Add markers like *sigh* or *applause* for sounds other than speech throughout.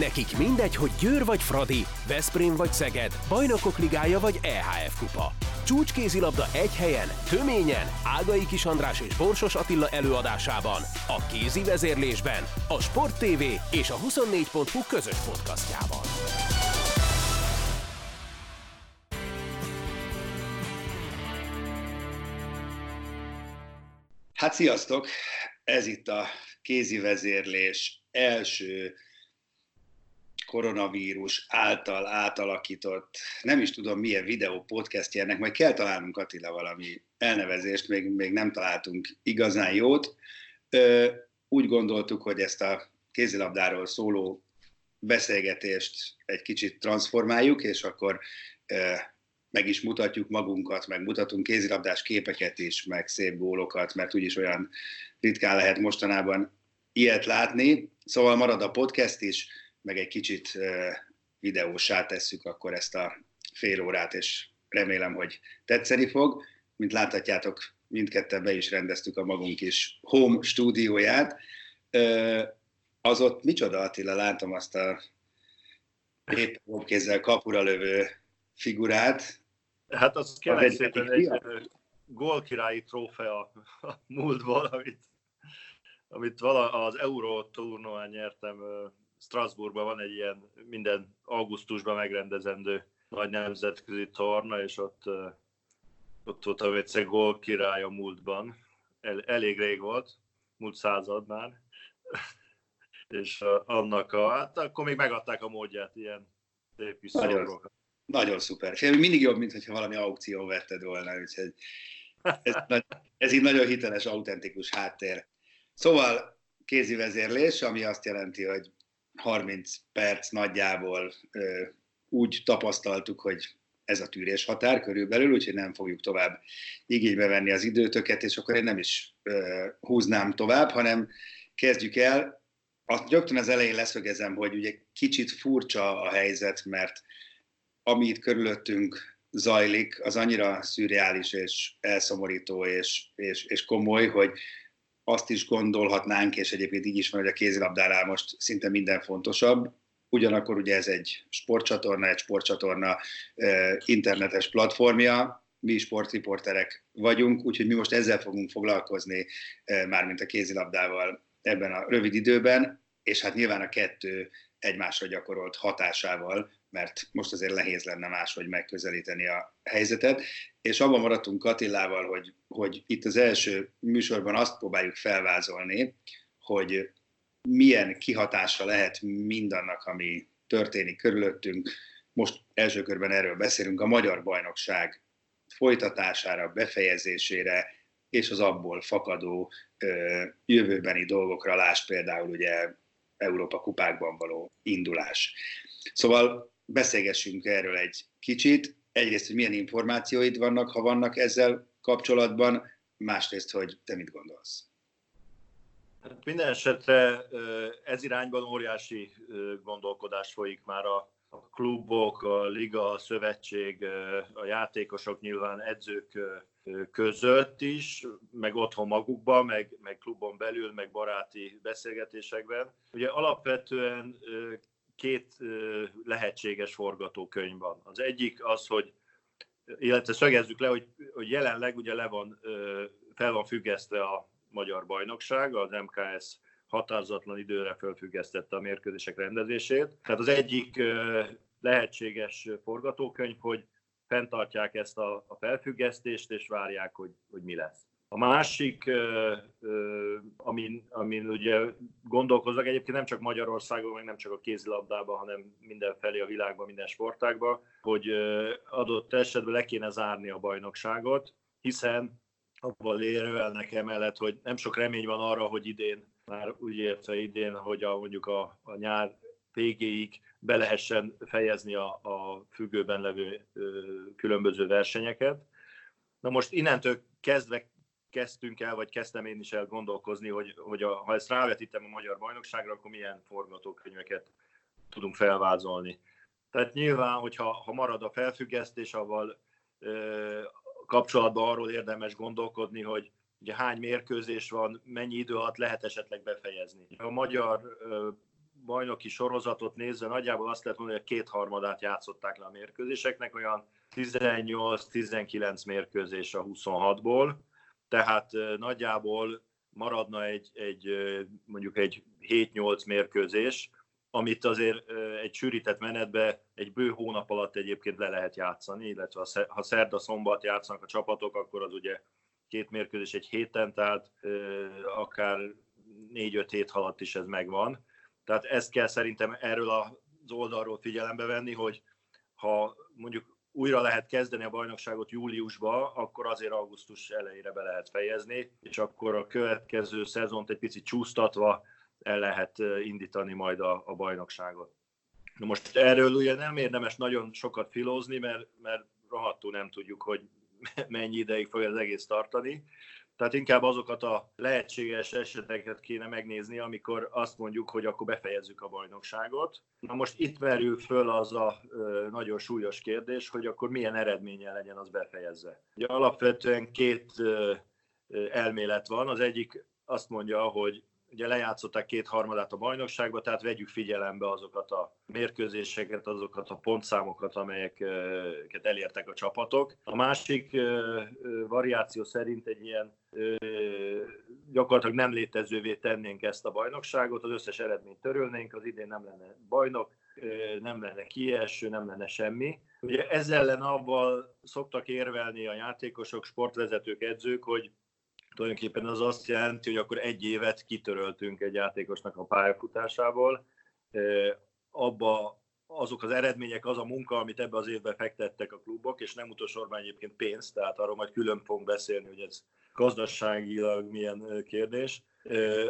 Nekik mindegy, hogy Győr vagy Fradi, Veszprém vagy Szeged, Bajnokok Ligája vagy EHF Kupa. Csúcskézilabda egy helyen, töményen, Ágai Kis András és Borsos Attila előadásában, a kézi vezérlésben, a Sport TV és a 24.hu közös podcastjában. Hát sziasztok! Ez itt a kézi vezérlés első koronavírus által átalakított, nem is tudom milyen videó podcastja ennek, majd kell találnunk Attila valami elnevezést, még, még nem találtunk igazán jót. Úgy gondoltuk, hogy ezt a kézilabdáról szóló beszélgetést egy kicsit transformáljuk, és akkor meg is mutatjuk magunkat, meg mutatunk kézilabdás képeket is, meg szép gólokat, mert úgyis olyan ritkán lehet mostanában ilyet látni. Szóval marad a podcast is, meg egy kicsit videósá tesszük akkor ezt a fél órát, és remélem, hogy tetszeni fog. Mint láthatjátok, mindketten be is rendeztük a magunk is home stúdióját. Az ott micsoda Attila, látom azt a épp kézzel kapura lövő figurát. Hát az kérlek szépen egy, egy gólkirályi trófea a múltból, amit, amit vala az Euró tornóán nyertem Strasbourgban van egy ilyen minden augusztusban megrendezendő nagy nemzetközi torna, és ott, ott voltam egyszer gól király a múltban. El, elég rég volt, múlt század már. *laughs* és annak a, hát akkor még megadták a módját ilyen szép nagyon, nagyon szuper. Fél, mindig jobb, mint hogyha valami aukció vetted volna, úgyhogy ez, *laughs* ez így nagyon hiteles, autentikus háttér. Szóval kézi vezérlés, ami azt jelenti, hogy 30 perc nagyjából úgy tapasztaltuk, hogy ez a tűrés határ körülbelül, úgyhogy nem fogjuk tovább igénybe venni az időtöket, és akkor én nem is húznám tovább, hanem kezdjük el. Azt rögtön az elején leszögezem, hogy ugye kicsit furcsa a helyzet, mert ami itt körülöttünk zajlik, az annyira szürreális és elszomorító és, és, és komoly, hogy azt is gondolhatnánk, és egyébként így is van, hogy a kézilabdánál most szinte minden fontosabb. Ugyanakkor ugye ez egy sportcsatorna, egy sportcsatorna internetes platformja, mi sportriporterek vagyunk, úgyhogy mi most ezzel fogunk foglalkozni, mármint a kézilabdával ebben a rövid időben, és hát nyilván a kettő egymásra gyakorolt hatásával, mert most azért nehéz lenne máshogy megközelíteni a helyzetet, és abban maradtunk Katillával, hogy, hogy itt az első műsorban azt próbáljuk felvázolni, hogy milyen kihatása lehet mindannak, ami történik körülöttünk. Most első körben erről beszélünk, a magyar bajnokság folytatására, befejezésére, és az abból fakadó ö, jövőbeni dolgokra, láss például ugye Európa kupákban való indulás. Szóval beszélgessünk erről egy kicsit. Egyrészt, hogy milyen információid vannak, ha vannak ezzel kapcsolatban, másrészt, hogy te mit gondolsz. Hát minden esetre ez irányban óriási gondolkodás folyik már a, klubok, a liga, a szövetség, a játékosok nyilván edzők között is, meg otthon magukban, meg, meg klubon belül, meg baráti beszélgetésekben. Ugye alapvetően két lehetséges forgatókönyv van. Az egyik az, hogy illetve szögezzük le, hogy, hogy jelenleg ugye le van, fel van függesztve a magyar bajnokság, az MKS határozatlan időre felfüggesztette a mérkőzések rendezését. Tehát az egyik lehetséges forgatókönyv, hogy fenntartják ezt a, a felfüggesztést, és várják, hogy, hogy mi lesz. A másik, amin, amin ugye gondolkozok, egyébként nem csak Magyarországon, meg nem csak a kézilabdában, hanem mindenfelé a világban, minden sportágban, hogy adott esetben le kéne zárni a bajnokságot, hiszen abban érvelnek emellett, hogy nem sok remény van arra, hogy idén, már úgy értve idén, hogy a, mondjuk a, a nyár végéig be lehessen fejezni a, a függőben levő ö, különböző versenyeket. Na most innentől kezdve kezdtünk el, vagy kezdtem én is el gondolkozni, hogy, hogy a, ha ezt rávetítem a magyar bajnokságra, akkor milyen forgatókönyveket tudunk felvázolni. Tehát nyilván, hogyha ha marad a felfüggesztés, avval ö, kapcsolatban arról érdemes gondolkodni, hogy ugye hány mérkőzés van, mennyi idő alatt lehet esetleg befejezni. A magyar ö, bajnoki sorozatot nézve nagyjából azt lehet mondani, hogy a kétharmadát játszották le a mérkőzéseknek, olyan 18-19 mérkőzés a 26-ból, tehát nagyjából maradna egy, egy mondjuk egy 7-8 mérkőzés, amit azért egy sűrített menetbe egy bő hónap alatt egyébként le lehet játszani, illetve ha szerda-szombat játszanak a csapatok, akkor az ugye két mérkőzés egy héten, tehát akár négy-öt hét alatt is ez megvan. Tehát ezt kell szerintem erről az oldalról figyelembe venni, hogy ha mondjuk újra lehet kezdeni a bajnokságot júliusba, akkor azért augusztus elejére be lehet fejezni, és akkor a következő szezont egy picit csúsztatva el lehet indítani majd a, a bajnokságot. Na most erről ugye nem érdemes nagyon sokat filózni, mert, mert rohadtul nem tudjuk, hogy *laughs* mennyi ideig fog az egész tartani. Tehát inkább azokat a lehetséges eseteket kéne megnézni, amikor azt mondjuk, hogy akkor befejezzük a bajnokságot. Na most itt merül föl az a ö, nagyon súlyos kérdés, hogy akkor milyen eredménye legyen az befejezve. Ugye alapvetően két ö, elmélet van. Az egyik azt mondja, hogy ugye lejátszották kétharmadát a bajnokságba, tehát vegyük figyelembe azokat a mérkőzéseket, azokat a pontszámokat, amelyeket elértek a csapatok. A másik variáció szerint egy ilyen gyakorlatilag nem létezővé tennénk ezt a bajnokságot, az összes eredményt törölnénk, az idén nem lenne bajnok, nem lenne kieső, nem lenne semmi. Ugye ezzel ellen abban szoktak érvelni a játékosok, sportvezetők, edzők, hogy tulajdonképpen az azt jelenti, hogy akkor egy évet kitöröltünk egy játékosnak a pályafutásából. Abba azok az eredmények, az a munka, amit ebbe az évben fektettek a klubok, és nem utolsóban egyébként pénzt, tehát arról majd külön fogunk beszélni, hogy ez gazdaságilag milyen kérdés,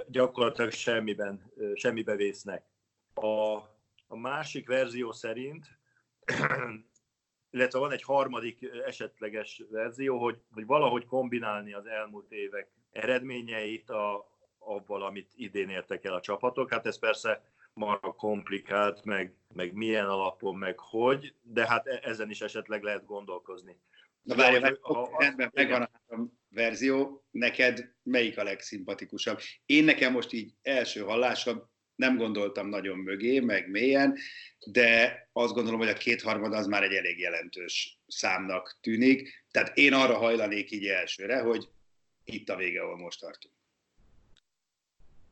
gyakorlatilag semmiben, semmibe vésznek. A, a másik verzió szerint illetve van egy harmadik esetleges verzió, hogy, hogy valahogy kombinálni az elmúlt évek eredményeit a, avval, amit idén értek el a csapatok. Hát ez persze marha komplikált, meg, meg milyen alapon, meg hogy, de hát e, ezen is esetleg lehet gondolkozni. Na várj, várj, rendben, megvan a három verzió, neked melyik a legszimpatikusabb? Én nekem most így első hallásra nem gondoltam nagyon mögé, meg mélyen, de azt gondolom, hogy a kétharmad az már egy elég jelentős számnak tűnik. Tehát én arra hajlanék így elsőre, hogy itt a vége, ahol most tartunk.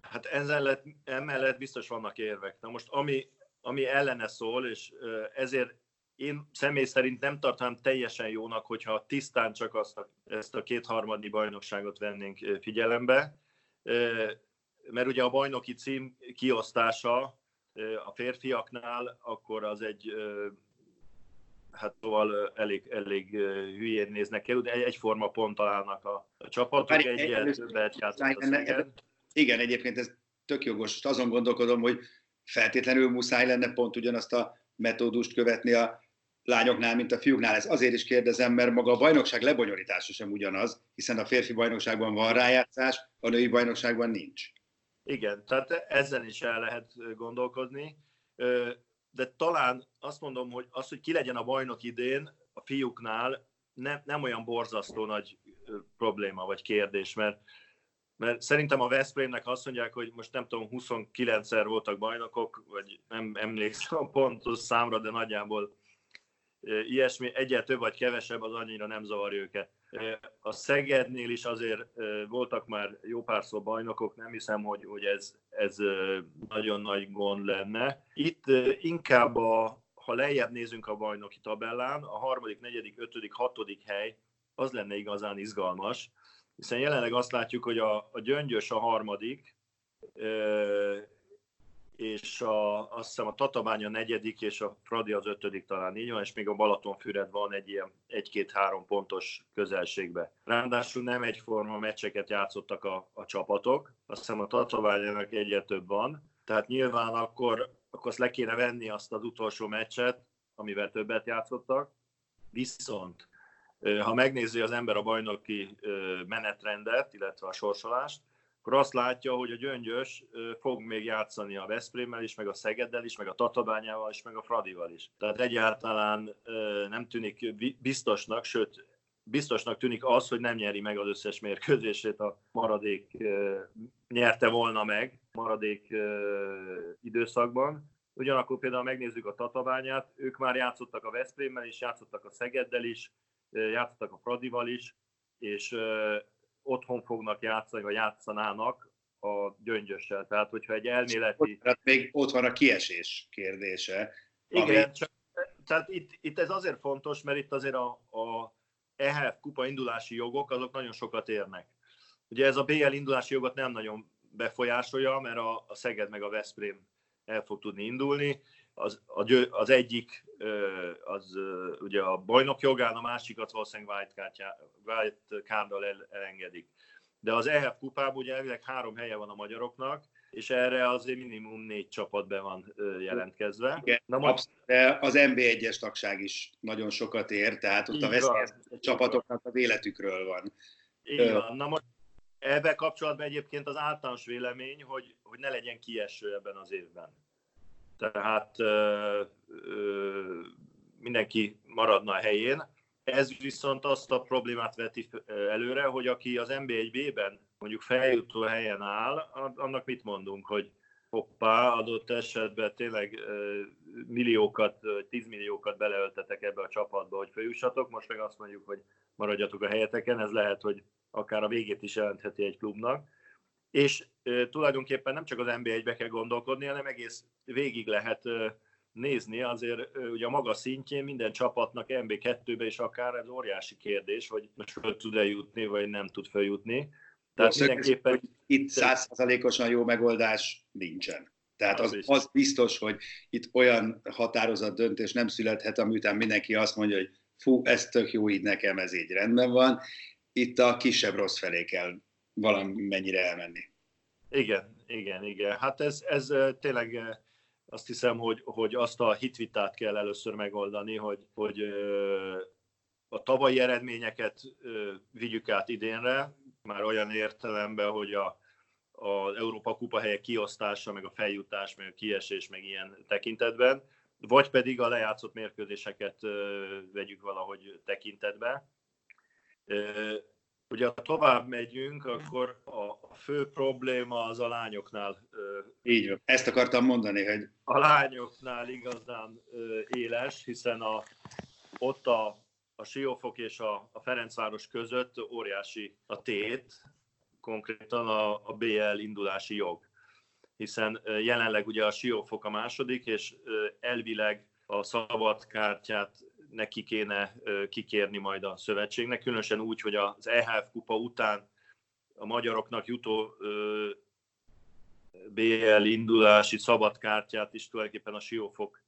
Hát ezzel emellett biztos vannak érvek. Na most ami, ami ellene szól, és ezért én személy szerint nem tartanám teljesen jónak, hogyha tisztán csak azt ezt a kétharmadnyi bajnokságot vennénk figyelembe, mert ugye a bajnoki cím kiosztása a férfiaknál, akkor az egy hát szóval elég, elég hülyén néznek ki, de egyforma pont találnak a, a csapatok, Már egyel többet játszott Igen, egyébként ez tök jogos. Azon gondolkodom, hogy feltétlenül muszáj lenne pont ugyanazt a metódust követni a lányoknál, mint a fiúknál. Ez azért is kérdezem, mert maga a bajnokság lebonyolítása sem ugyanaz, hiszen a férfi bajnokságban van rájátszás, a női bajnokságban nincs. Igen, tehát ezzel is el lehet gondolkozni, de talán azt mondom, hogy az, hogy ki legyen a bajnok idén a fiúknál, nem, nem olyan borzasztó nagy probléma vagy kérdés, mert, mert szerintem a Veszprémnek azt mondják, hogy most nem tudom, 29-szer voltak bajnokok, vagy nem emlékszem a pontos számra, de nagyjából ilyesmi, egyel több vagy kevesebb, az annyira nem zavarja őket. A Szegednél is azért voltak már jó párszor bajnokok, nem hiszem, hogy, hogy ez, ez nagyon nagy gond lenne. Itt inkább, a, ha lejjebb nézünk a bajnoki tabellán, a harmadik, negyedik, ötödik, hatodik hely, az lenne igazán izgalmas, hiszen jelenleg azt látjuk, hogy a, a Gyöngyös a harmadik, és a, azt hiszem a Tatabánya negyedik, és a Fradi az ötödik talán így van, és még a Balatonfüred van egy ilyen egy-két-három pontos közelségbe. Ráadásul nem egyforma meccseket játszottak a, a csapatok, azt hiszem a Tatabányának egyet több van, tehát nyilván akkor, akkor azt le kéne venni azt az utolsó meccset, amivel többet játszottak, viszont ha megnézi az ember a bajnoki menetrendet, illetve a sorsolást, akkor azt látja, hogy a Gyöngyös fog még játszani a Veszprémmel is, meg a Szegeddel is, meg a Tatabányával is, meg a Fradival is. Tehát egyáltalán nem tűnik biztosnak, sőt biztosnak tűnik az, hogy nem nyeri meg az összes mérkőzését, a maradék nyerte volna meg maradék időszakban. Ugyanakkor például megnézzük a Tatabányát, ők már játszottak a Veszprémmel is, játszottak a Szegeddel is, játszottak a Fradival is, és fognak játszani, vagy játszanának a gyöngyössel. Tehát, hogyha egy elméleti... Tehát még ott van a kiesés kérdése. Igen, ami... csak, tehát itt, itt ez azért fontos, mert itt azért a, a EHF kupa indulási jogok, azok nagyon sokat érnek. Ugye ez a BL indulási jogot nem nagyon befolyásolja, mert a, a Szeged meg a Veszprém el fog tudni indulni. Az, a, az egyik az ugye a bajnok jogán, a másikat valószínűleg white cardral el, elengedik. De az EHF kupában ugye elvileg három helye van a magyaroknak, és erre azért minimum négy csapat be van jelentkezve. Igen, Na most... az NB1-es tagság is nagyon sokat ér, tehát ott a veszélyes csapatoknak az életükről van. Így van. Na most ebben kapcsolatban egyébként az általános vélemény, hogy, hogy ne legyen kieső ebben az évben. Tehát ö, ö, mindenki maradna a helyén. Ez viszont azt a problémát veti előre, hogy aki az NB1B-ben mondjuk feljutó helyen áll, annak mit mondunk, hogy hoppá, adott esetben tényleg milliókat, tízmilliókat beleöltetek ebbe a csapatba, hogy feljussatok, most meg azt mondjuk, hogy maradjatok a helyeteken, ez lehet, hogy akár a végét is jelentheti egy klubnak. És tulajdonképpen nem csak az NB1-be kell gondolkodni, hanem egész végig lehet nézni, azért ugye a maga szintjén minden csapatnak NB2-be is akár ez óriási kérdés, hogy most föl tud-e jutni, vagy nem tud feljutni. Tehát mindenképpen... Hogy itt százszázalékosan jó megoldás nincsen. Tehát az, az biztos, hogy itt olyan határozott döntés nem születhet, ami után mindenki azt mondja, hogy fú, ez tök jó, így nekem ez így rendben van. Itt a kisebb rossz felé kell valamennyire elmenni. Igen, igen, igen. Hát ez, ez tényleg azt hiszem, hogy, hogy azt a hitvitát kell először megoldani, hogy, hogy a tavalyi eredményeket vigyük át idénre, már olyan értelemben, hogy a, az Európa Kupa helyek kiosztása, meg a feljutás, meg a kiesés, meg ilyen tekintetben, vagy pedig a lejátszott mérkőzéseket vegyük valahogy tekintetbe. Ugye, ha tovább megyünk, akkor a fő probléma az a lányoknál. Így van. Ezt akartam mondani, hogy... A lányoknál igazán éles, hiszen a, ott a a Siófok és a, a Ferencváros között óriási a tét, konkrétan a, a BL indulási jog. Hiszen jelenleg ugye a Siófok a második, és elvileg a szabad kártyát neki kéne kikérni majd a szövetségnek, különösen úgy, hogy az EHF kupa után a magyaroknak jutó BL indulási szabadkártyát is tulajdonképpen a Siófok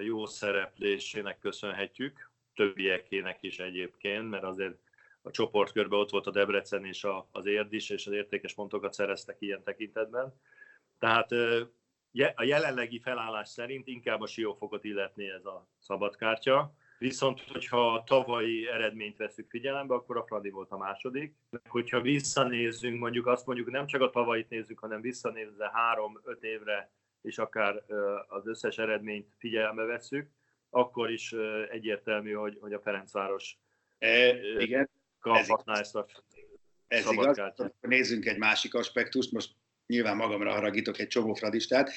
jó szereplésének köszönhetjük többiekének is egyébként, mert azért a csoportkörben ott volt a Debrecen és az Érd is, és az értékes pontokat szereztek ilyen tekintetben. Tehát a jelenlegi felállás szerint inkább a siófokot illetné ez a szabadkártya, viszont hogyha a tavalyi eredményt veszük figyelembe, akkor a Fradi volt a második. Hogyha visszanézzünk, mondjuk azt mondjuk nem csak a tavalyit nézzük, hanem visszanézve három-öt évre, és akár az összes eredményt figyelembe veszük, akkor is egyértelmű, hogy, hogy a Ferencváros e, igen, kaphatná ez ezt a ez igaz. Nézzünk egy másik aspektust, most nyilván magamra haragítok egy csomó fradistát,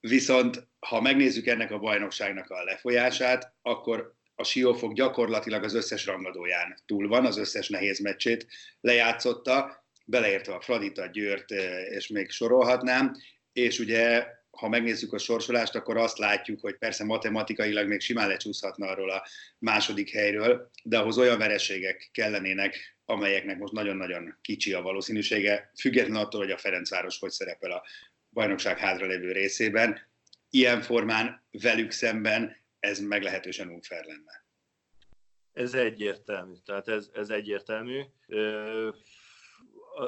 viszont ha megnézzük ennek a bajnokságnak a lefolyását, akkor a Siófok gyakorlatilag az összes rangadóján túl van, az összes nehéz meccsét lejátszotta, beleértve a Fradita, Győrt, és még sorolhatnám, és ugye ha megnézzük a sorsolást, akkor azt látjuk, hogy persze matematikailag még simán lecsúszhatna arról a második helyről, de ahhoz olyan vereségek kellenének, amelyeknek most nagyon-nagyon kicsi a valószínűsége, függetlenül attól, hogy a Ferencváros hogy szerepel a bajnokság hátralévő részében. Ilyen formán velük szemben ez meglehetősen unfair lenne. Ez egyértelmű, tehát ez, ez egyértelmű.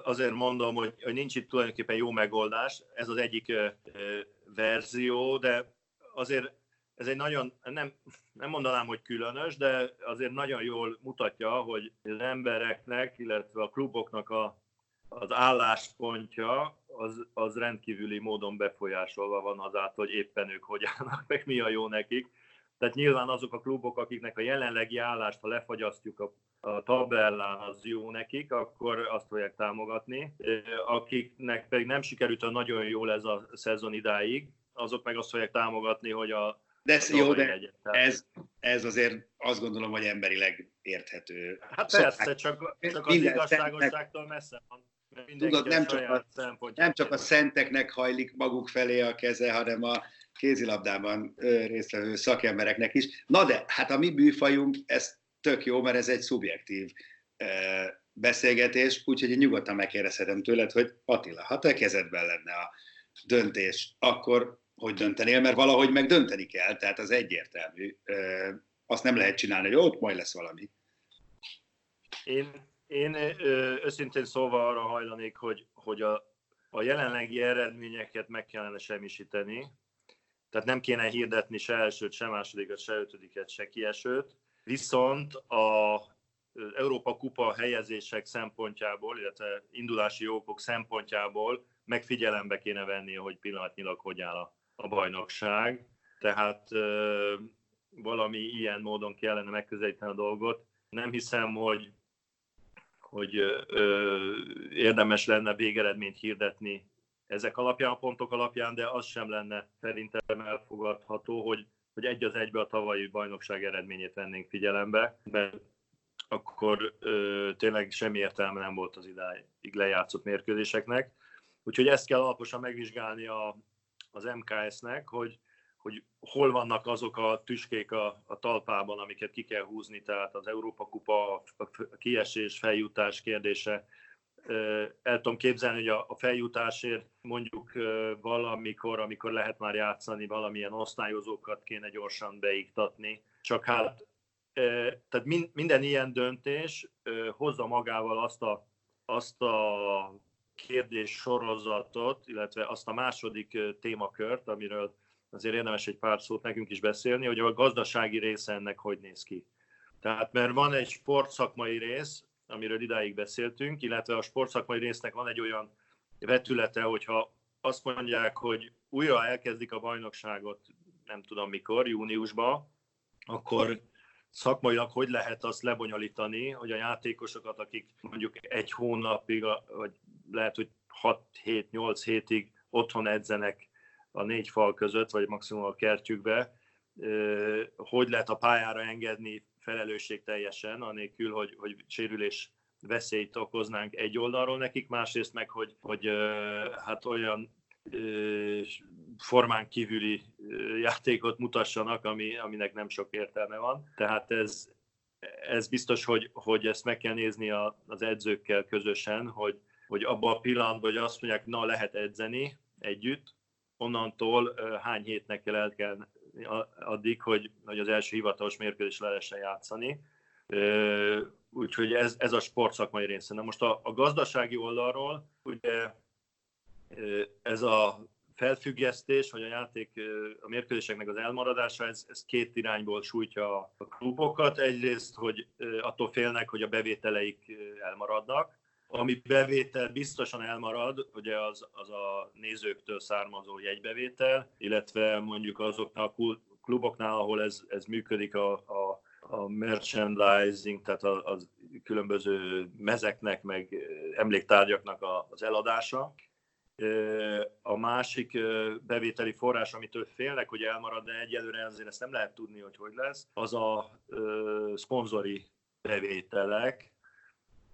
Azért mondom, hogy nincs itt tulajdonképpen jó megoldás, ez az egyik verzió, de azért ez egy nagyon, nem, nem mondanám, hogy különös, de azért nagyon jól mutatja, hogy az embereknek, illetve a kluboknak a, az álláspontja az, az rendkívüli módon befolyásolva van azáltal, hogy éppen ők hogy állnak, meg mi a jó nekik. Tehát nyilván azok a klubok, akiknek a jelenlegi állást, ha lefagyasztjuk a, a tabellán, az jó nekik, akkor azt fogják támogatni. Akiknek pedig nem sikerült a nagyon jól ez a szezon idáig, azok meg azt fogják támogatni, hogy a de ez, jó, de ez, ez azért azt gondolom, hogy emberileg érthető. Hát persze, csak, csak az igazságosságtól messze van. Tudod, nem csak, a, nem csak a szenteknek hajlik maguk felé a keze, hanem a kézilabdában résztvevő szakembereknek is. Na de, hát a mi bűfajunk, ez tök jó, mert ez egy szubjektív beszélgetés, úgyhogy nyugodtan megkérdezhetem tőled, hogy Attila, ha te kezedben lenne a döntés, akkor hogy döntenél, mert valahogy meg dönteni kell, tehát az egyértelmű. Azt nem lehet csinálni, hogy ott majd lesz valami. Én, én őszintén szóval arra hajlanék, hogy, hogy a, a jelenlegi eredményeket meg kellene semmisíteni, tehát nem kéne hirdetni se elsőt, se másodikat, se ötödiket, se kiesőt, viszont a Európa Kupa helyezések szempontjából, illetve indulási jókok szempontjából megfigyelembe kéne venni, hogy pillanatnyilag hogy áll a, a bajnokság. Tehát ö, valami ilyen módon kellene megközelíteni a dolgot. Nem hiszem, hogy, hogy ö, érdemes lenne végeredményt hirdetni ezek alapján, a pontok alapján, de az sem lenne szerintem elfogadható, hogy, hogy egy az egybe a tavalyi bajnokság eredményét vennénk figyelembe, mert akkor ö, tényleg semmi értelme nem volt az idáig lejátszott mérkőzéseknek. Úgyhogy ezt kell alaposan megvizsgálni a, az MKS-nek, hogy, hogy hol vannak azok a tüskék a, a talpában, amiket ki kell húzni, tehát az Európa Kupa, a kiesés, feljutás kérdése, el tudom képzelni, hogy a feljutásért mondjuk valamikor, amikor lehet már játszani, valamilyen osztályozókat kéne gyorsan beiktatni. Csak hát tehát minden ilyen döntés hozza magával azt a, azt a kérdés sorozatot, illetve azt a második témakört, amiről azért érdemes egy pár szót nekünk is beszélni, hogy a gazdasági része ennek hogy néz ki. Tehát mert van egy sportszakmai rész, amiről idáig beszéltünk, illetve a sportszakmai résznek van egy olyan vetülete, hogyha azt mondják, hogy újra elkezdik a bajnokságot, nem tudom mikor, júniusban, akkor szakmailag hogy lehet azt lebonyolítani, hogy a játékosokat, akik mondjuk egy hónapig, vagy lehet, hogy 6-7-8 hétig otthon edzenek a négy fal között, vagy maximum a kertjükbe, hogy lehet a pályára engedni felelősség teljesen, anélkül, hogy, hogy sérülés veszélyt okoznánk egy oldalról nekik, másrészt meg, hogy, hogy hát olyan formán kívüli játékot mutassanak, ami, aminek nem sok értelme van. Tehát ez, ez biztos, hogy, hogy ezt meg kell nézni a, az edzőkkel közösen, hogy, hogy abban a pillanatban, hogy azt mondják, na lehet edzeni együtt, onnantól hány hétnek el kell addig, hogy, hogy az első hivatalos mérkőzés le lehessen játszani. Úgyhogy ez, ez a sportszakmai része. Na most a, a gazdasági oldalról, ugye ez a felfüggesztés, vagy a játék, a mérkőzéseknek az elmaradása, ez, ez két irányból sújtja a klubokat. Egyrészt, hogy attól félnek, hogy a bevételeik elmaradnak, ami bevétel biztosan elmarad, ugye az, az a nézőktől származó jegybevétel, illetve mondjuk azoknál a kluboknál, ahol ez, ez működik, a, a, a merchandising, tehát a, a különböző mezeknek, meg emléktárgyaknak az eladása. A másik bevételi forrás, amitől félnek, hogy elmarad, de egyelőre azért ezt nem lehet tudni, hogy hogy lesz, az a szponzori bevételek,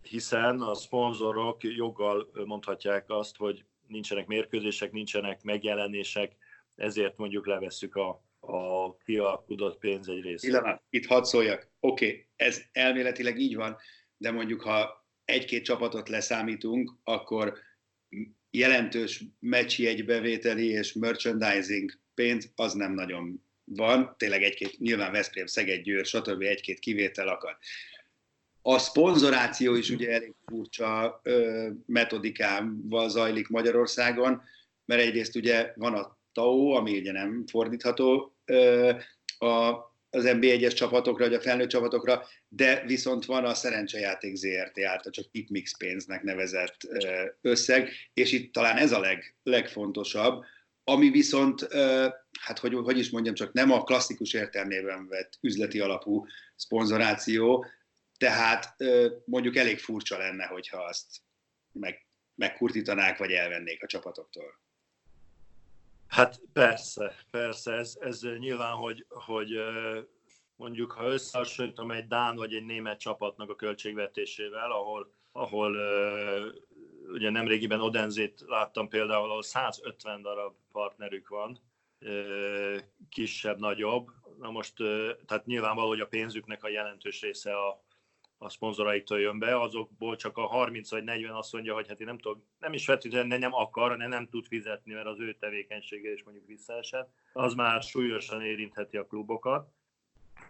hiszen a szponzorok joggal mondhatják azt, hogy nincsenek mérkőzések, nincsenek megjelenések, ezért mondjuk levesszük a, a kialkudott pénz egy részét. Pillanat, itt hadd szóljak. Oké, okay, ez elméletileg így van, de mondjuk ha egy-két csapatot leszámítunk, akkor jelentős bevételi és merchandising pénz az nem nagyon van, tényleg egy-két, nyilván Veszprém, Szeged, Győr, stb. egy-két kivétel akad. A szponzoráció is ugye elég furcsa ö, metodikával zajlik Magyarországon, mert egyrészt ugye van a TAO, ami ugye nem fordítható ö, a, az NB1-es csapatokra, vagy a felnőtt csapatokra, de viszont van a szerencsejáték ZRT által csak tipmix pénznek nevezett összeg, és itt talán ez a leg, legfontosabb, ami viszont hát hogy, hogy is mondjam, csak nem a klasszikus értelmében vett üzleti alapú szponzoráció, tehát mondjuk elég furcsa lenne, hogyha azt meg, megkurtítanák, vagy elvennék a csapatoktól. Hát persze, persze, ez, ez nyilván, hogy, hogy mondjuk ha összehasonlítom egy Dán vagy egy német csapatnak a költségvetésével, ahol, ahol ugye nemrégiben Odenzét láttam például, ahol 150 darab partnerük van, kisebb, nagyobb. Na most, tehát nyilvánvaló, hogy a pénzüknek a jelentős része a, a szponzoraiktól jön be, azokból csak a 30 vagy 40 azt mondja, hogy hát én nem tudom, nem is feltétlenül nem akar, hanem nem tud fizetni, mert az ő tevékenysége is mondjuk visszaesett, az már súlyosan érintheti a klubokat.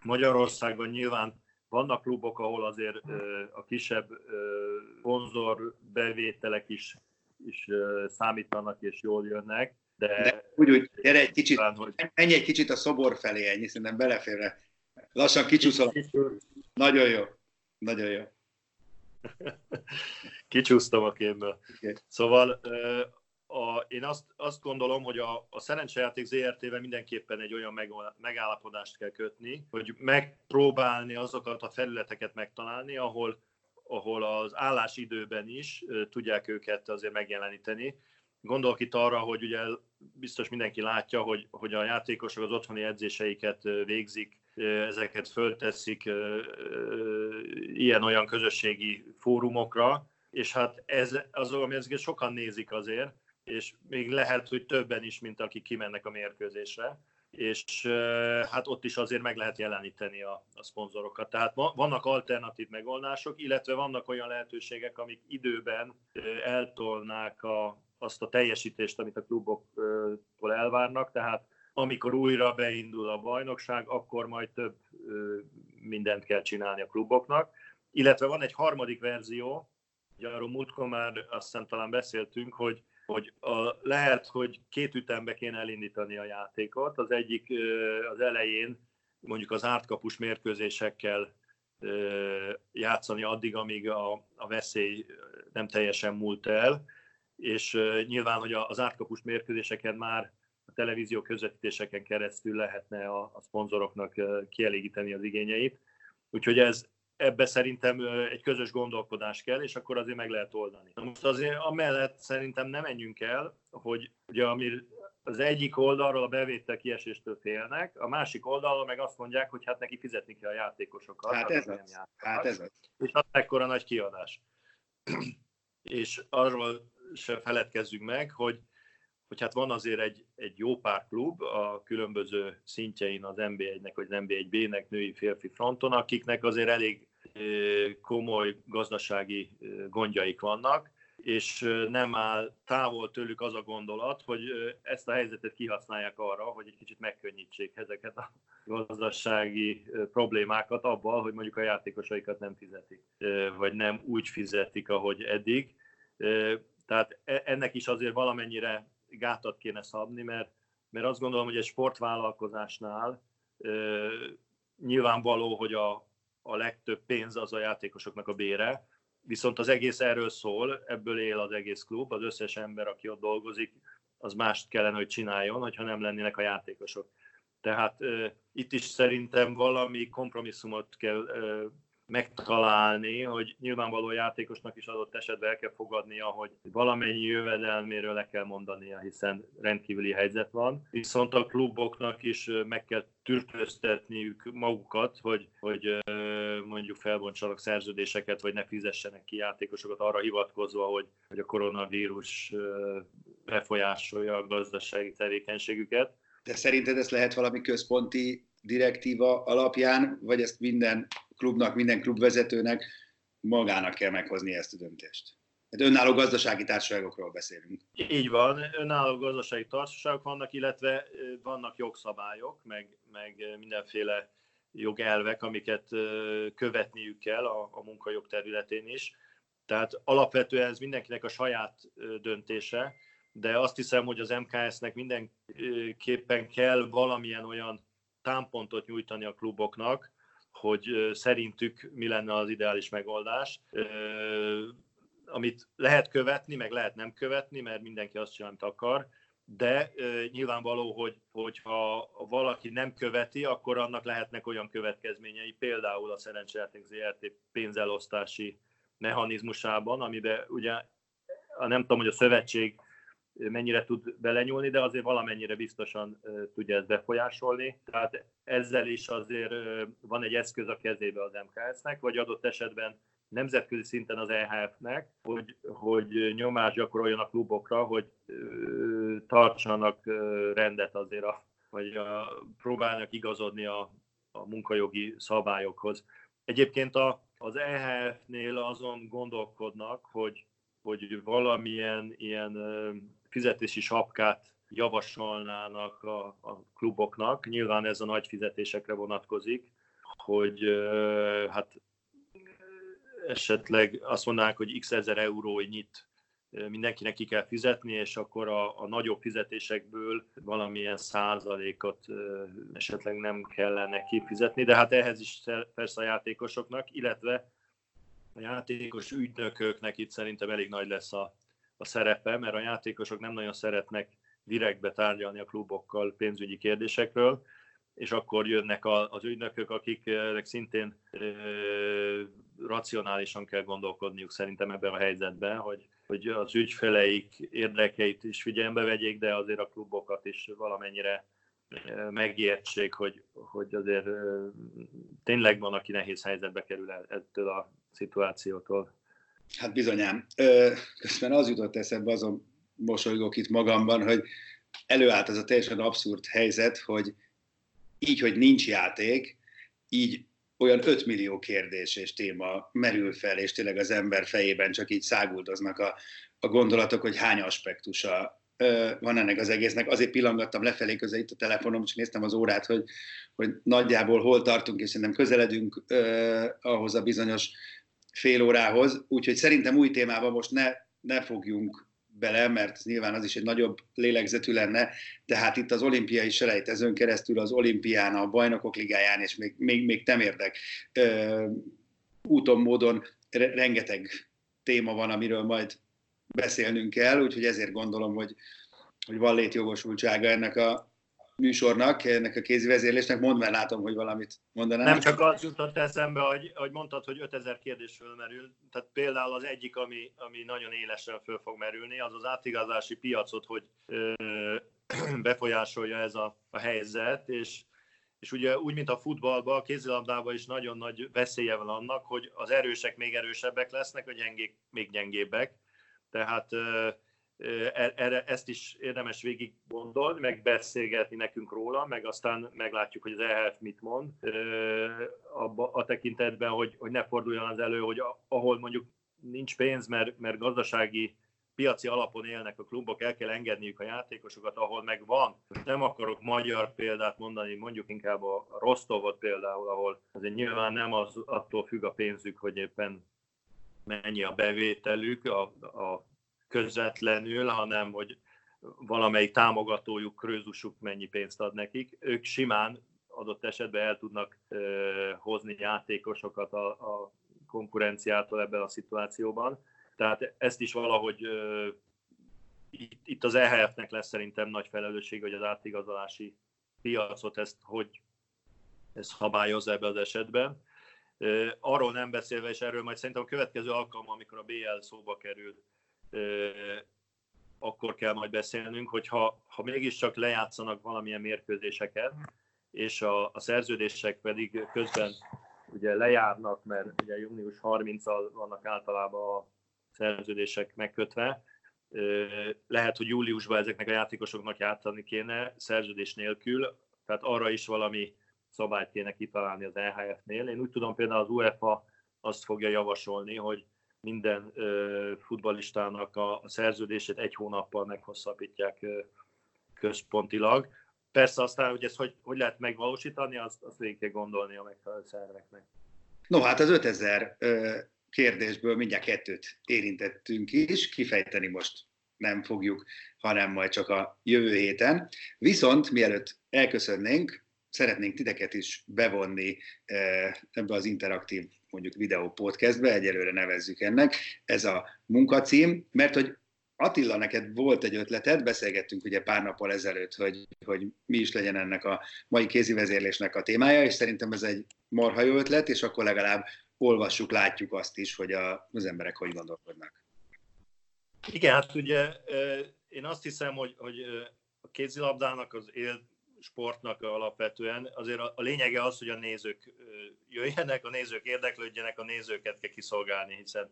Magyarországon nyilván vannak klubok, ahol azért a kisebb szponzor bevételek is, is számítanak és jól jönnek, de, de úgy, úgy, gyere egy kicsit, hogy... menj egy kicsit a szobor felé, ennyi, szerintem beleférne. Lassan kicsúszol. Nagyon jó. Nagyon jó. *laughs* Kicsúsztam a képből. Okay. Szóval a, én azt, azt gondolom, hogy a, a szerencsejáték ZRT-vel mindenképpen egy olyan meg, megállapodást kell kötni, hogy megpróbálni azokat a felületeket megtalálni, ahol, ahol az állásidőben is tudják őket azért megjeleníteni. Gondolok itt arra, hogy ugye biztos mindenki látja, hogy, hogy a játékosok az otthoni edzéseiket végzik ezeket fölteszik ilyen-olyan közösségi fórumokra, és hát ez az, ami ezeket sokan nézik azért, és még lehet, hogy többen is, mint akik kimennek a mérkőzésre, és hát ott is azért meg lehet jeleníteni a, a szponzorokat. Tehát vannak alternatív megoldások, illetve vannak olyan lehetőségek, amik időben eltolnák a, azt a teljesítést, amit a kluboktól elvárnak, tehát amikor újra beindul a bajnokság, akkor majd több mindent kell csinálni a kluboknak. Illetve van egy harmadik verzió, ugye arról múltkor már azt hiszem talán beszéltünk, hogy, hogy a, lehet, hogy két ütembe kéne elindítani a játékot. Az egyik az elején mondjuk az ártkapus mérkőzésekkel játszani addig, amíg a, a veszély nem teljesen múlt el, és nyilván, hogy az ártkapus mérkőzéseken már a televízió közvetítéseken keresztül lehetne a, a szponzoroknak kielégíteni az igényeit. Úgyhogy ez, ebbe szerintem egy közös gondolkodás kell, és akkor azért meg lehet oldani. Na most azért amellett szerintem nem menjünk el, hogy ugye ami az egyik oldalról a bevétel kieséstől félnek, a másik oldalról meg azt mondják, hogy hát neki fizetni kell a játékosokat. Hát ez az. Hát ez az. És az ekkora nagy kiadás. *clears throat* és arról se feledkezzünk meg, hogy hogy hát van azért egy, egy jó pár klub a különböző szintjein az NB1-nek vagy az NB1B-nek női férfi fronton, akiknek azért elég komoly gazdasági gondjaik vannak, és nem áll távol tőlük az a gondolat, hogy ezt a helyzetet kihasználják arra, hogy egy kicsit megkönnyítsék ezeket a gazdasági problémákat abban, hogy mondjuk a játékosaikat nem fizetik, vagy nem úgy fizetik, ahogy eddig. Tehát e, ennek is azért valamennyire gátat kéne szabni, mert, mert azt gondolom, hogy egy sportvállalkozásnál ö, nyilvánvaló, hogy a, a legtöbb pénz az a játékosoknak a bére, viszont az egész erről szól, ebből él az egész klub, az összes ember, aki ott dolgozik, az mást kellene, hogy csináljon, hogyha nem lennének a játékosok. Tehát ö, itt is szerintem valami kompromisszumot kell ö, megtalálni, hogy nyilvánvaló játékosnak is adott esetben el kell fogadnia, hogy valamennyi jövedelméről le kell mondania, hiszen rendkívüli helyzet van. Viszont a kluboknak is meg kell türtőztetniük magukat, hogy, hogy mondjuk felbontsanak szerződéseket, vagy ne fizessenek ki játékosokat arra hivatkozva, hogy, hogy a koronavírus befolyásolja a gazdasági tevékenységüket. De szerinted ez lehet valami központi direktíva alapján, vagy ezt minden klubnak, minden klubvezetőnek magának kell meghozni ezt a döntést. Hát önálló gazdasági társaságokról beszélünk. Így van, önálló gazdasági társaságok vannak, illetve vannak jogszabályok, meg, meg mindenféle jogelvek, amiket követniük kell a, a munkajog területén is. Tehát alapvetően ez mindenkinek a saját döntése, de azt hiszem, hogy az MKS-nek mindenképpen kell valamilyen olyan támpontot nyújtani a kluboknak, hogy szerintük mi lenne az ideális megoldás, amit lehet követni, meg lehet nem követni, mert mindenki azt csinál, amit akar, de nyilvánvaló, hogy, hogyha valaki nem követi, akkor annak lehetnek olyan következményei, például a Szerencsejáték ZRT pénzelosztási mechanizmusában, amiben ugye nem tudom, hogy a szövetség mennyire tud belenyúlni, de azért valamennyire biztosan tudja ezt befolyásolni. Tehát ezzel is azért van egy eszköz a kezébe az MKS-nek, vagy adott esetben nemzetközi szinten az EHF-nek, hogy, hogy nyomást gyakoroljon a klubokra, hogy tartsanak rendet azért, a, vagy a, próbálnak igazodni a, a munkajogi szabályokhoz. Egyébként a, az EHF-nél azon gondolkodnak, hogy, hogy valamilyen ilyen fizetési sapkát javasolnának a, a kluboknak. Nyilván ez a nagy fizetésekre vonatkozik, hogy hát esetleg azt mondanák, hogy x ezer eurónyit mindenkinek ki kell fizetni, és akkor a, a nagyobb fizetésekből valamilyen százalékot esetleg nem kellene kifizetni, de hát ehhez is persze a játékosoknak, illetve a játékos ügynököknek itt szerintem elég nagy lesz a, a szerepe, mert a játékosok nem nagyon szeretnek direktbe tárgyalni a klubokkal pénzügyi kérdésekről, és akkor jönnek az ügynökök, akiknek szintén racionálisan kell gondolkodniuk szerintem ebben a helyzetben, hogy, hogy az ügyfeleik érdekeit is figyelembe vegyék, de azért a klubokat is valamennyire megértsék, hogy, hogy azért tényleg van, aki nehéz helyzetbe kerül ettől a szituációtól. Hát bizonyám. Közben az jutott eszembe, azon mosolygok itt magamban, hogy előállt ez a teljesen abszurd helyzet, hogy így, hogy nincs játék, így olyan 5 millió kérdés és téma merül fel, és tényleg az ember fejében csak így száguldoznak a, a gondolatok, hogy hány aspektusa van ennek az egésznek. Azért pillangattam lefelé közel itt a telefonom, és néztem az órát, hogy, hogy nagyjából hol tartunk, és szerintem közeledünk uh, ahhoz a bizonyos fél órához, úgyhogy szerintem új témában most ne, ne fogjunk bele, mert nyilván az is egy nagyobb lélegzetű lenne, tehát itt az olimpiai selejtezőn keresztül az olimpián, a bajnokok ligáján, és még, még, még érdek, úton, módon rengeteg téma van, amiről majd beszélnünk kell, úgyhogy ezért gondolom, hogy, hogy van létjogosultsága ennek a, műsornak, ennek a kézi vezérlésnek, mondd mert látom, hogy valamit mondanál. Nem csak az jutott eszembe, hogy, hogy mondtad, hogy 5000 kérdés fölmerül. Tehát például az egyik, ami, ami nagyon élesen föl fog merülni, az az átigazási piacot, hogy ö, *clears throat* befolyásolja ez a, a helyzet, és, és ugye úgy, mint a futballban, a kézilabdában is nagyon nagy veszélye van annak, hogy az erősek még erősebbek lesznek, a gyengék még gyengébbek. Tehát erre, ezt is érdemes végig gondolni, meg beszélgetni nekünk róla, meg aztán meglátjuk, hogy az EHF mit mond a, a tekintetben, hogy, hogy ne forduljon az elő, hogy ahol mondjuk nincs pénz, mert, mert gazdasági piaci alapon élnek a klubok, el kell engedniük a játékosokat, ahol meg van. Nem akarok magyar példát mondani, mondjuk inkább a Rostovot például, ahol azért nyilván nem az attól függ a pénzük, hogy éppen mennyi a bevételük, a, a közvetlenül, hanem hogy valamelyik támogatójuk, krőzusuk mennyi pénzt ad nekik. Ők simán adott esetben el tudnak ö, hozni játékosokat a, a konkurenciától ebben a szituációban. Tehát ezt is valahogy ö, itt, itt az EHF-nek lesz szerintem nagy felelősség, hogy az átigazolási piacot ezt hogy ez szabályozza ebben az esetben. Arról nem beszélve, és erről majd szerintem a következő alkalom, amikor a BL szóba kerül, akkor kell majd beszélnünk, hogy ha, ha mégiscsak lejátszanak valamilyen mérkőzéseket, és a, a szerződések pedig közben ugye lejárnak, mert ugye június 30-al vannak általában a szerződések megkötve, lehet, hogy júliusban ezeknek a játékosoknak játszani kéne szerződés nélkül, tehát arra is valami szabályt kéne kitalálni az EHF-nél. Én úgy tudom például az UEFA azt fogja javasolni, hogy minden ö, futballistának a, szerződését egy hónappal meghosszabbítják központilag. Persze aztán, hogy ezt hogy, hogy lehet megvalósítani, azt, azt végig kell gondolni a megfelelő szerveknek. No, hát az 5000 ö, kérdésből mindjárt kettőt érintettünk is, kifejteni most nem fogjuk, hanem majd csak a jövő héten. Viszont mielőtt elköszönnénk, szeretnénk titeket is bevonni ebbe az interaktív mondjuk videó podcastbe, egyelőre nevezzük ennek, ez a munkacím, mert hogy Attila, neked volt egy ötleted, beszélgettünk ugye pár nappal ezelőtt, hogy, hogy mi is legyen ennek a mai kézi vezérlésnek a témája, és szerintem ez egy marha jó ötlet, és akkor legalább olvassuk, látjuk azt is, hogy a, az emberek hogy gondolkodnak. Igen, hát ugye én azt hiszem, hogy, hogy a kézilabdának, az él sportnak alapvetően azért a, a lényege az, hogy a nézők jöjjenek, a nézők érdeklődjenek, a nézőket kell kiszolgálni, hiszen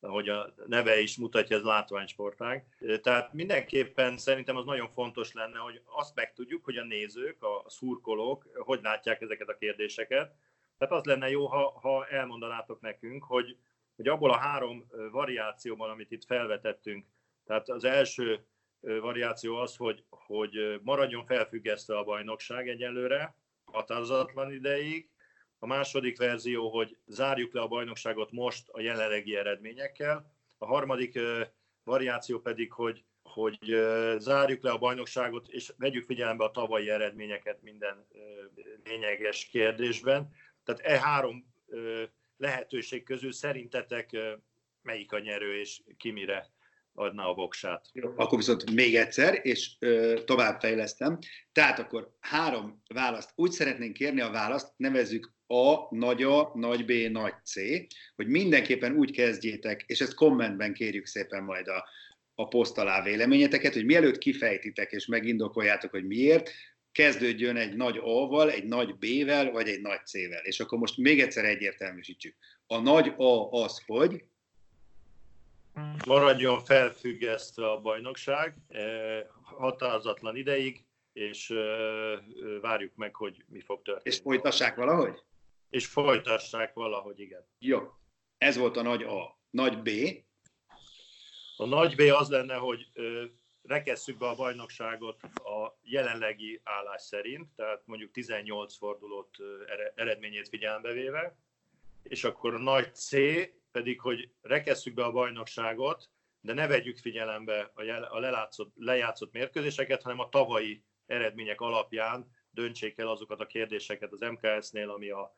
ahogy a neve is mutatja, ez látványsportág. Tehát mindenképpen szerintem az nagyon fontos lenne, hogy azt megtudjuk, hogy a nézők, a szurkolók hogy látják ezeket a kérdéseket. Tehát az lenne jó, ha, ha elmondanátok nekünk, hogy, hogy abból a három variációban, amit itt felvetettünk, tehát az első variáció az, hogy, hogy maradjon felfüggesztve a bajnokság egyelőre, határozatlan ideig, a második verzió, hogy zárjuk le a bajnokságot most a jelenlegi eredményekkel. A harmadik variáció pedig, hogy, hogy zárjuk le a bajnokságot, és vegyük figyelembe a tavalyi eredményeket minden lényeges kérdésben. Tehát e három lehetőség közül szerintetek melyik a nyerő, és ki mire adná a voksát. Jó, akkor viszont még egyszer, és ö, tovább fejlesztem. Tehát akkor három választ. Úgy szeretnénk kérni a választ, nevezzük A, nagy A, nagy B, nagy C, hogy mindenképpen úgy kezdjétek, és ezt kommentben kérjük szépen majd a, a poszt alá véleményeteket, hogy mielőtt kifejtitek és megindokoljátok, hogy miért, kezdődjön egy nagy A-val, egy nagy B-vel, vagy egy nagy C-vel. És akkor most még egyszer egyértelműsítsük. A nagy A az, hogy maradjon felfüggesztve a bajnokság eh, határozatlan ideig, és eh, várjuk meg, hogy mi fog történni. És folytassák valahogy? És folytassák valahogy, igen. Jó. Ez volt a nagy A. Nagy B. A nagy B az lenne, hogy rekesszük be a bajnokságot a jelenlegi állás szerint, tehát mondjuk 18 fordulót eredményét figyelembe véve, és akkor a nagy C pedig, hogy rekesszük be a bajnokságot, de ne vegyük figyelembe a, jel, a lelátszott, lejátszott mérkőzéseket, hanem a tavalyi eredmények alapján döntsék el azokat a kérdéseket az MKS-nél, ami a,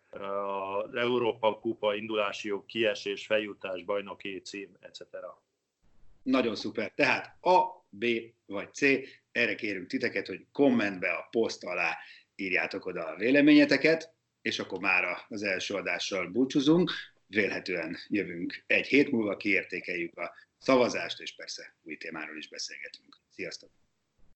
Európa Kupa indulási jog, kiesés, feljutás, bajnoki cím, etc. Nagyon szuper. Tehát A, B vagy C, erre kérünk titeket, hogy kommentbe a poszt alá írjátok oda a véleményeteket, és akkor már az első adással búcsúzunk vélhetően jövünk egy hét múlva, kiértékeljük a szavazást, és persze új témáról is beszélgetünk. Sziasztok!